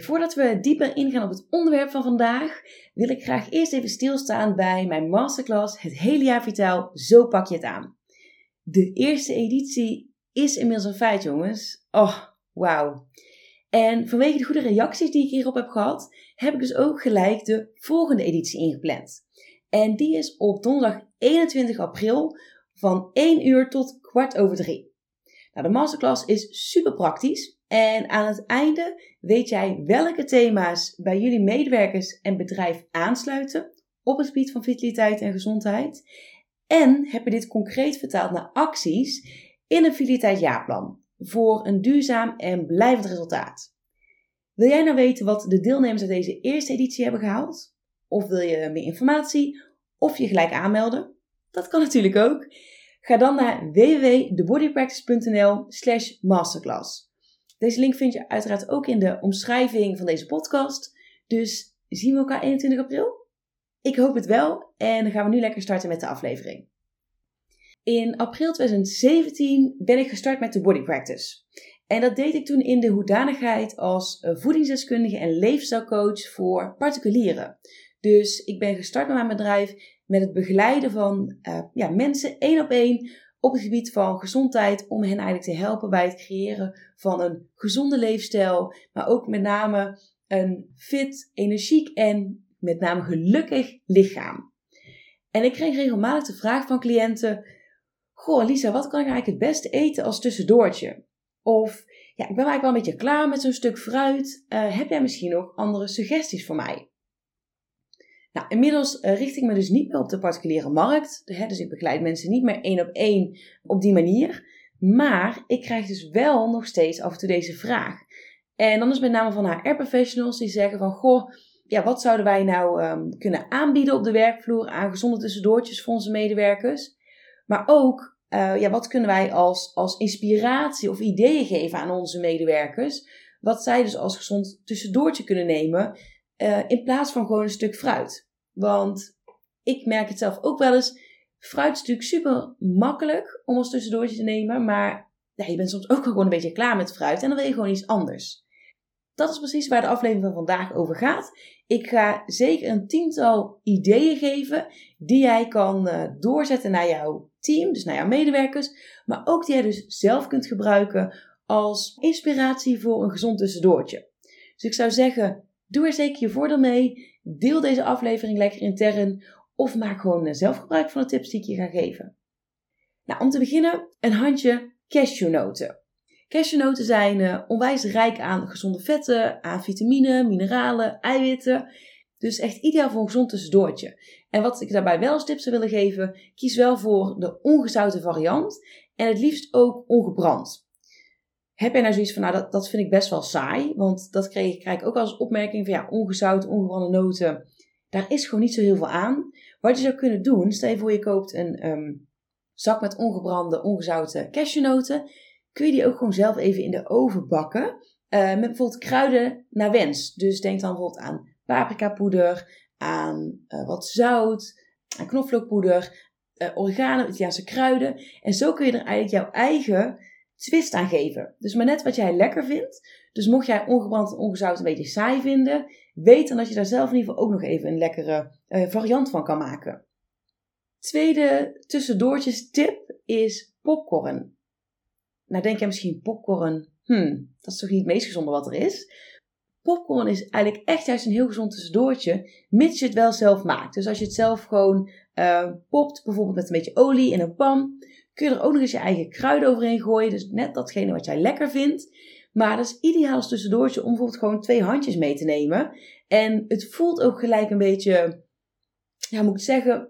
Voordat we dieper ingaan op het onderwerp van vandaag, wil ik graag eerst even stilstaan bij mijn masterclass Het hele jaar vitaal, zo pak je het aan. De eerste editie is inmiddels een feit, jongens. Oh, wauw. En vanwege de goede reacties die ik hierop heb gehad, heb ik dus ook gelijk de volgende editie ingepland. En die is op donderdag 21 april van 1 uur tot kwart over 3. Nou, de masterclass is super praktisch en aan het einde weet jij welke thema's bij jullie medewerkers en bedrijf aansluiten op het gebied van vitaliteit en gezondheid. En heb je dit concreet vertaald naar acties in een vitaliteitsjaarplan voor een duurzaam en blijvend resultaat. Wil jij nou weten wat de deelnemers uit deze eerste editie hebben gehaald? Of wil je meer informatie? Of je gelijk aanmelden? Dat kan natuurlijk ook. Ga dan naar www.thebodypractice.nl slash masterclass. Deze link vind je uiteraard ook in de omschrijving van deze podcast. Dus zien we elkaar 21 april? Ik hoop het wel en dan gaan we nu lekker starten met de aflevering. In april 2017 ben ik gestart met de Body Practice. En dat deed ik toen in de hoedanigheid als eh, voedingsdeskundige en leefstijlcoach voor particulieren. Dus ik ben gestart met mijn bedrijf met het begeleiden van uh, ja, mensen één op één op het gebied van gezondheid om hen eigenlijk te helpen bij het creëren van een gezonde leefstijl, maar ook met name een fit, energiek en met name gelukkig lichaam. En ik kreeg regelmatig de vraag van cliënten: Goh, Lisa, wat kan ik eigenlijk het beste eten als tussendoortje? Of ja, ik ben eigenlijk wel een beetje klaar met zo'n stuk fruit. Uh, heb jij misschien nog andere suggesties voor mij? Nou, inmiddels uh, richt ik me dus niet meer op de particuliere markt. Hè, dus ik begeleid mensen niet meer één op één op die manier. Maar ik krijg dus wel nog steeds af en toe deze vraag. En dan is met name van HR-professionals die zeggen van... Goh, ja, wat zouden wij nou um, kunnen aanbieden op de werkvloer aan gezonde tussendoortjes voor onze medewerkers? Maar ook, uh, ja, wat kunnen wij als, als inspiratie of ideeën geven aan onze medewerkers? Wat zij dus als gezond tussendoortje kunnen nemen uh, in plaats van gewoon een stuk fruit. Want ik merk het zelf ook wel eens. Fruit is natuurlijk super makkelijk om als tussendoortje te nemen. Maar ja, je bent soms ook gewoon een beetje klaar met fruit. En dan wil je gewoon iets anders. Dat is precies waar de aflevering van vandaag over gaat. Ik ga zeker een tiental ideeën geven die jij kan uh, doorzetten naar jouw team, dus naar jouw medewerkers, maar ook die jij dus zelf kunt gebruiken als inspiratie voor een gezond tussendoortje. Dus ik zou zeggen, Doe er zeker je voordeel mee. Deel deze aflevering lekker intern. Of maak gewoon zelf gebruik van de tips die ik je ga geven. Nou, om te beginnen een handje cashewnoten. Cashewnoten zijn uh, onwijs rijk aan gezonde vetten, aan vitamine, mineralen, eiwitten. Dus echt ideaal voor een gezond tussendoortje. En wat ik daarbij wel als tips zou willen geven, kies wel voor de ongezouten variant. En het liefst ook ongebrand. Heb jij nou zoiets van, nou dat, dat vind ik best wel saai, want dat kreeg, krijg ik ook als opmerking van ja, ongezout, ongebrande noten, daar is gewoon niet zo heel veel aan. Wat je zou kunnen doen, stel je voor je koopt een um, zak met ongebrande, ongezouten cashewnoten, kun je die ook gewoon zelf even in de oven bakken. Uh, met bijvoorbeeld kruiden naar wens. Dus denk dan bijvoorbeeld aan paprikapoeder, aan uh, wat zout, aan knoflookpoeder, uh, oregano, Italiaanse kruiden. En zo kun je er eigenlijk jouw eigen twist aan geven. Dus maar net wat jij lekker vindt. Dus mocht jij ongebrand en ongezout een beetje saai vinden, weet dan dat je daar zelf in ieder geval ook nog even een lekkere uh, variant van kan maken. Tweede tussendoortjes tip is popcorn. Nou denk je misschien popcorn, hmm, dat is toch niet het meest gezonde wat er is. Popcorn is eigenlijk echt juist een heel gezond tussendoortje, mits je het wel zelf maakt. Dus als je het zelf gewoon uh, popt, bijvoorbeeld met een beetje olie in een pan, kun je er ook nog eens je eigen kruiden overheen gooien. Dus net datgene wat jij lekker vindt. Maar dat is ideaal als tussendoortje om bijvoorbeeld gewoon twee handjes mee te nemen. En het voelt ook gelijk een beetje, ja moet ik zeggen,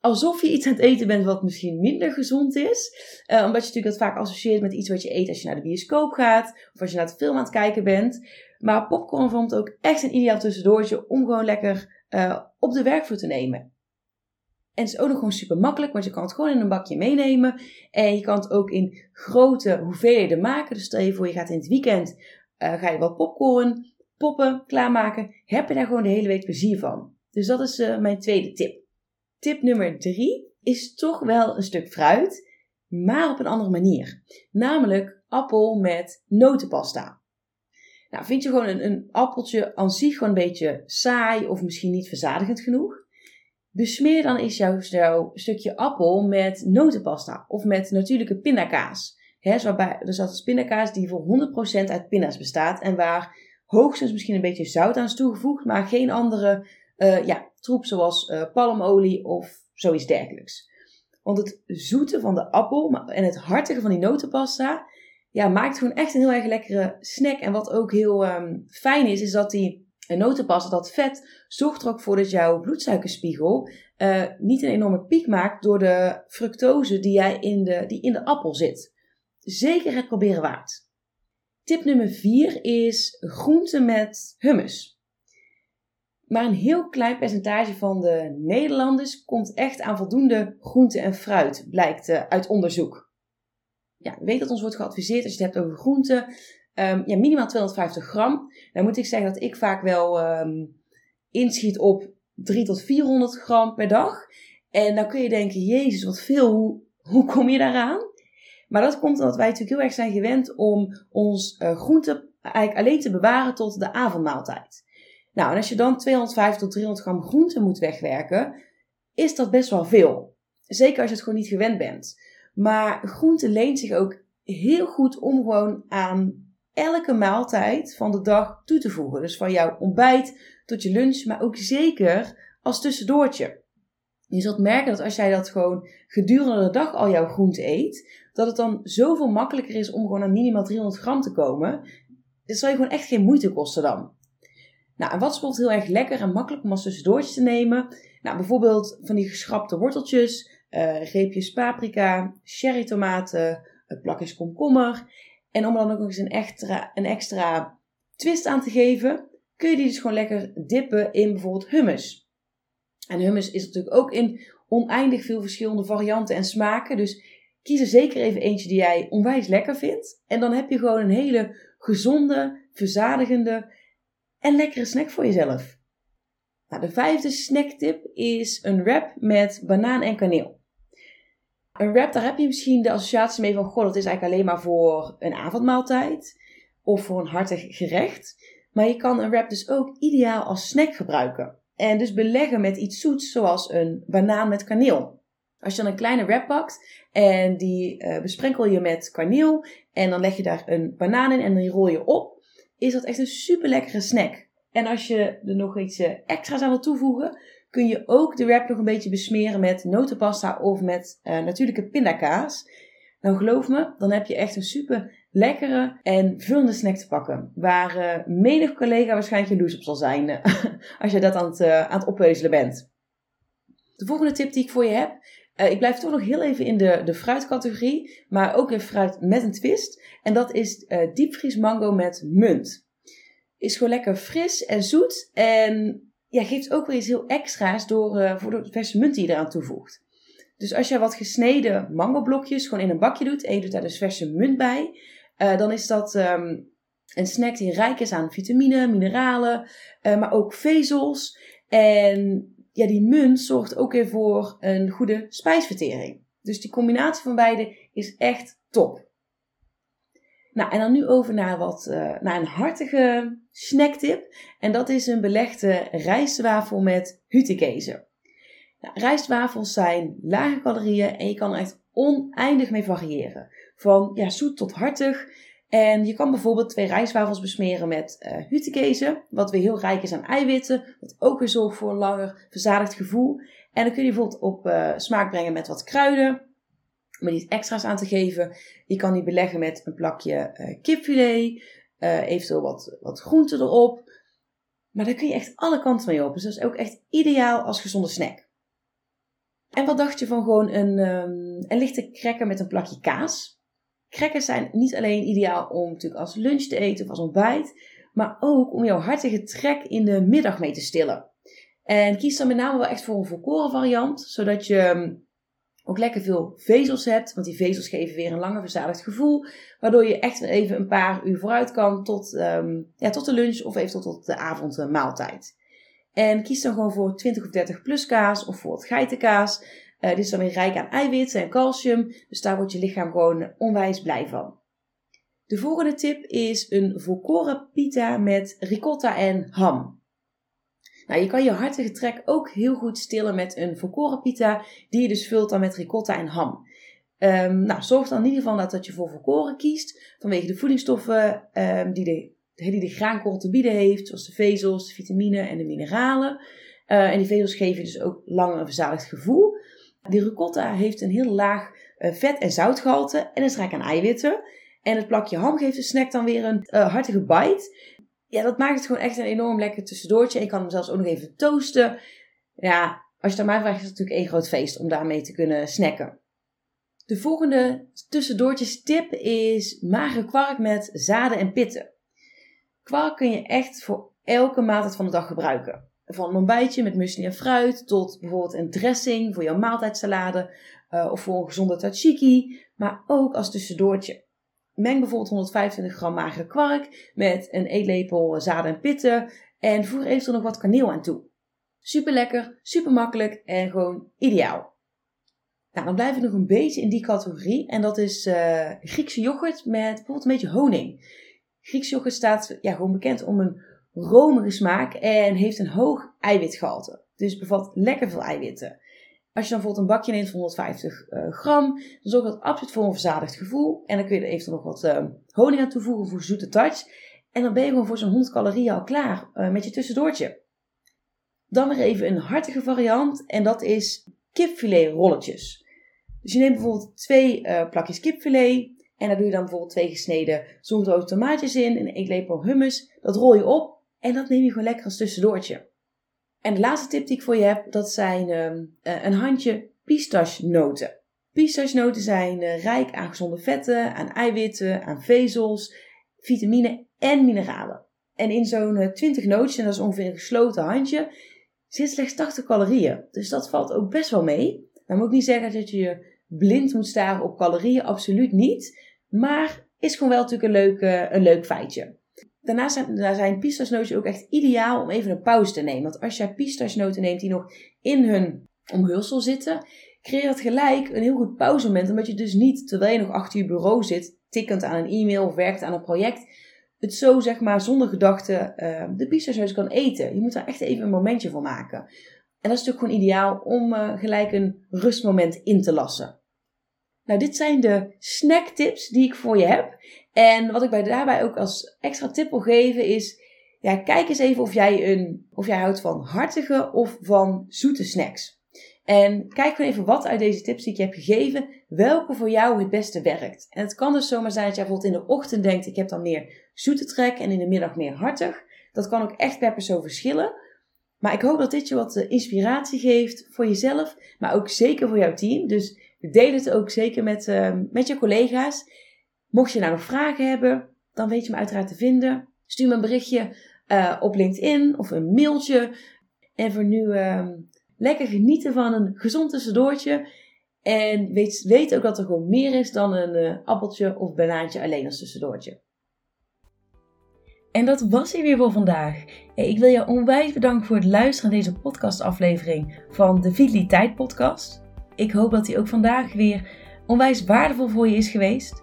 alsof je iets aan het eten bent wat misschien minder gezond is. Uh, omdat je natuurlijk dat vaak associeert met iets wat je eet als je naar de bioscoop gaat. Of als je naar het film aan het kijken bent. Maar popcorn vormt ook echt een ideaal tussendoortje om gewoon lekker uh, op de werkvloer te nemen. En het is ook nog gewoon super makkelijk, want je kan het gewoon in een bakje meenemen. En je kan het ook in grote hoeveelheden maken. Dus stel je voor, je gaat in het weekend, uh, ga je wat popcorn poppen, klaarmaken. Heb je daar gewoon de hele week plezier van. Dus dat is uh, mijn tweede tip. Tip nummer drie is toch wel een stuk fruit, maar op een andere manier. Namelijk appel met notenpasta. Nou, vind je gewoon een, een appeltje aan zich gewoon een beetje saai of misschien niet verzadigend genoeg? Besmeer dan eens jouw, stukje appel met notenpasta of met natuurlijke pindakaas. He, waarbij, dus dat is pindakaas die voor 100% uit pinda's bestaat en waar hoogstens misschien een beetje zout aan is toegevoegd, maar geen andere uh, ja, troep zoals uh, palmolie of zoiets dergelijks. Want het zoete van de appel en het hartige van die notenpasta ja, maakt gewoon echt een heel erg lekkere snack. En wat ook heel um, fijn is, is dat die notenpasta, dat vet, zorgt er ook voor dat jouw bloedsuikerspiegel uh, niet een enorme piek maakt door de fructose die, jij in de, die in de appel zit. Zeker het proberen waard. Tip nummer 4 is groenten met hummus. Maar een heel klein percentage van de Nederlanders komt echt aan voldoende groente en fruit, blijkt uh, uit onderzoek. Ja, weet dat ons wordt geadviseerd als je het hebt over groenten, um, ja, minimaal 250 gram. Dan moet ik zeggen dat ik vaak wel um, inschiet op 3 tot 400 gram per dag. En dan kun je denken, jezus, wat veel, hoe, hoe kom je daaraan? Maar dat komt omdat wij natuurlijk heel erg zijn gewend om ons uh, groente eigenlijk alleen te bewaren tot de avondmaaltijd. Nou, en als je dan 250 tot 300 gram groente moet wegwerken, is dat best wel veel. Zeker als je het gewoon niet gewend bent. Maar groente leent zich ook heel goed om gewoon aan elke maaltijd van de dag toe te voegen. Dus van jouw ontbijt tot je lunch, maar ook zeker als tussendoortje. Je zult merken dat als jij dat gewoon gedurende de dag al jouw groente eet, dat het dan zoveel makkelijker is om gewoon aan minimaal 300 gram te komen. Dat zal je gewoon echt geen moeite kosten dan. Nou, en wat bijvoorbeeld heel erg lekker en makkelijk om als tussendoortje te nemen? Nou, bijvoorbeeld van die geschrapte worteltjes, uh, reepjes paprika, cherrytomaten, plakjes komkommer. En om er dan ook nog eens een extra, een extra twist aan te geven, kun je die dus gewoon lekker dippen in bijvoorbeeld hummus. En hummus is natuurlijk ook in oneindig veel verschillende varianten en smaken. Dus kies er zeker even eentje die jij onwijs lekker vindt. En dan heb je gewoon een hele gezonde, verzadigende en lekkere snack voor jezelf. Nou, de vijfde snacktip is een wrap met banaan en kaneel. Een wrap, daar heb je misschien de associatie mee van, goh, dat is eigenlijk alleen maar voor een avondmaaltijd of voor een hartig gerecht. Maar je kan een wrap dus ook ideaal als snack gebruiken. En dus beleggen met iets zoets, zoals een banaan met kaneel. Als je dan een kleine wrap pakt en die uh, besprenkel je met kaneel en dan leg je daar een banaan in en die rol je op, is dat echt een super lekkere snack. En als je er nog iets eh, extra's aan wil toevoegen, kun je ook de wrap nog een beetje besmeren met notenpasta of met uh, natuurlijke pindakaas. Nou geloof me, dan heb je echt een super lekkere en vullende snack te pakken. Waar uh, menig collega waarschijnlijk jaloers op zal zijn als je dat aan het, aan het bent. De volgende tip die ik voor je heb. ik blijf toch nog heel even in de, de fruitcategorie, maar ook in fruit met een twist. En dat is diepvries mango met munt. Is gewoon lekker fris en zoet. En ja, geeft ook weer iets heel extra's door, uh, voor de verse munt die je eraan toevoegt. Dus als je wat gesneden mangoblokjes gewoon in een bakje doet en je doet daar dus verse munt bij, uh, dan is dat um, een snack die rijk is aan vitamine, mineralen, maar ook vezels. En ja, die munt zorgt ook weer voor een goede spijsvertering. Dus die combinatie van beide is echt top. Nou, en dan nu over naar, wat, uh, naar een hartige snacktip. En dat is een belegde rijstwafel met hutekezen. Nou, rijstwafels zijn lage calorieën en je kan er echt oneindig mee variëren. Van ja, zoet tot hartig. En je kan bijvoorbeeld twee rijstwafels besmeren met uh, hutekezen, wat weer heel rijk is aan eiwitten, wat ook weer zorgt voor een langer verzadigd gevoel. En dan kun je bijvoorbeeld op uh, smaak brengen met wat kruiden, om er iets extra's aan te geven. Je kan die beleggen met een plakje uh, kipfilet, uh, eventueel wat, wat groenten erop. Maar daar kun je echt alle kanten mee op. Dus dat is ook echt ideaal als gezonde snack. En wat dacht je van gewoon een, um, een lichte cracker met een plakje kaas? Crackers zijn niet alleen ideaal om natuurlijk als lunch te eten of als ontbijt, maar ook om jouw hartige trek in de middag mee te stillen. En kies dan met name wel echt voor een volkoren variant, zodat je ehm, ook lekker veel vezels hebt. Want die vezels geven weer een langer verzadigd gevoel. Waardoor je echt even een paar uur vooruit kan tot, um, ja, tot de lunch of even tot de avondmaaltijd. En kies dan gewoon voor 20 of 30 plus kaas of voor het geitenkaas. Uh, dit is dan weer rijk aan eiwit en calcium. Dus daar wordt je lichaam gewoon onwijs blij van. De volgende tip is een volkoren pita met ricotta en ham. Nou, je kan je hartige trek ook heel goed stillen met een volkoren pita, die je dus vult dan met ricotta en ham. Um, nou, zorg dan in ieder geval dat je voor volkoren kiest, vanwege de voedingsstoffen um, die, de, die de te bieden heeft, zoals de vezels, de vitamine en de mineralen. Uh, en die vezels geven dus ook langer een verzadigd gevoel. Die ricotta heeft een heel laag uh, vet- en zoutgehalte en is rijk aan eiwitten. En het plakje ham geeft de snack dan weer een uh, hartige bite ja, dat maakt het gewoon echt een enorm lekker tussendoortje. Ik kan hem zelfs ook nog even toasten. Ja, als je het aan mij vraagt, is het natuurlijk één groot feest om daarmee te kunnen snacken. De volgende tussendoortjes tip is magere kwark met zaden en pitten. Kwark kun je echt voor elke maaltijd van de dag gebruiken. Van een ontbijtje met muesli en fruit tot bijvoorbeeld een dressing voor jouw maaltijdsalade uh, of voor een gezonde tzatziki, maar ook als tussendoortje. Meng bijvoorbeeld 125 gram magere kwark met een eetlepel zaden en pitten en voer eventueel nog wat kaneel aan toe. Super lekker, super makkelijk en gewoon ideaal. Nou, dan blijf ik nog een beetje in die categorie en dat is uh, Griekse yoghurt met bijvoorbeeld een beetje honing. Griekse yoghurt staat ja, gewoon bekend om een romige smaak en heeft een hoog eiwitgehalte. Dus bevat lekker veel eiwitten. Als je dan bijvoorbeeld een bakje neemt van 150 uh, gram, dan zorgt dat absoluut voor een verzadigd gevoel. En dan kun je er eventueel nog wat uh, honing aan toevoegen voor zoete touch. En dan ben je gewoon voor zo'n 100 calorieën al klaar uh, met je tussendoortje. Dan weer even een hartige variant en dat is kipfilet rolletjes. Dus je neemt bijvoorbeeld twee plakjes kipfilet en daar doe je dan bijvoorbeeld twee gesneden zondrood tomaatjes in, een eetlepel hummus. Dat rol je op en dat neem je gewoon lekker als tussendoortje. En de laatste tip die ik voor je heb, dat zijn um, een handje pistachenoten. Pistachenoten zijn uh, rijk aan gezonde vetten, aan eiwitten, aan vezels, vitamine en mineralen. En in zo'n uh, eh, 20 nootjes, en dat is ongeveer een gesloten handje, zit slechts 80 calorieën. Dus dat valt ook best wel mee. Dan moet ik niet zeggen dat je je blind moet staren op calorieën, absoluut niet. Maar is gewoon wel natuurlijk een leuk, uh, een leuk feitje. Daarnaast zijn, daar zijn pistachenootjes ook echt ideaal om even een pauze te nemen. Want als jij pistachenoten neemt die nog in hun omhulsel zitten, creëer dat gelijk een heel goed pauzemoment. Omdat je dus niet, terwijl je nog achter je bureau zit, tikkend aan een e-mail of werkt aan een project, het zo zeg maar zonder gedachte uh, de pistachenoten kan eten. Je moet daar echt even een momentje voor maken. En dat is natuurlijk gewoon ideaal om uh, gelijk een rustmoment in te lassen. Nou, dit zijn de snacktips die ik voor je heb. En wat ik bij daarbij ook als extra tip wil geven is, ja, kijk eens even of jij, een, of jij houdt van hartige of van zoete snacks. En kijk gewoon even wat uit deze tips die ik je heb gegeven, welke voor jou het beste werkt. En het kan dus zomaar zijn dat jij bijvoorbeeld in de ochtend denkt, ik heb dan meer zoete trek en in de middag meer hartig. Dat kan ook echt per persoon verschillen. Maar ik hoop dat dit je wat eh, inspiratie geeft voor jezelf, maar ook zeker voor jouw team. Dus deel het ook zeker met, uh, met je collega's. Mocht je nou nog vragen hebben, dan weet je me uiteraard te vinden. Stuur me een berichtje uh, op LinkedIn of een mailtje. En voor nu uh, lekker genieten van een gezond tussendoortje. En weet, weet ook dat er gewoon meer is dan een uh, appeltje of banaantje alleen als tussendoortje. En dat was hij weer voor vandaag. Ik wil je onwijs bedanken voor het luisteren naar deze podcastaflevering van de Vitaliteit Podcast. Ik hoop dat die ook vandaag weer onwijs waardevol voor je is geweest.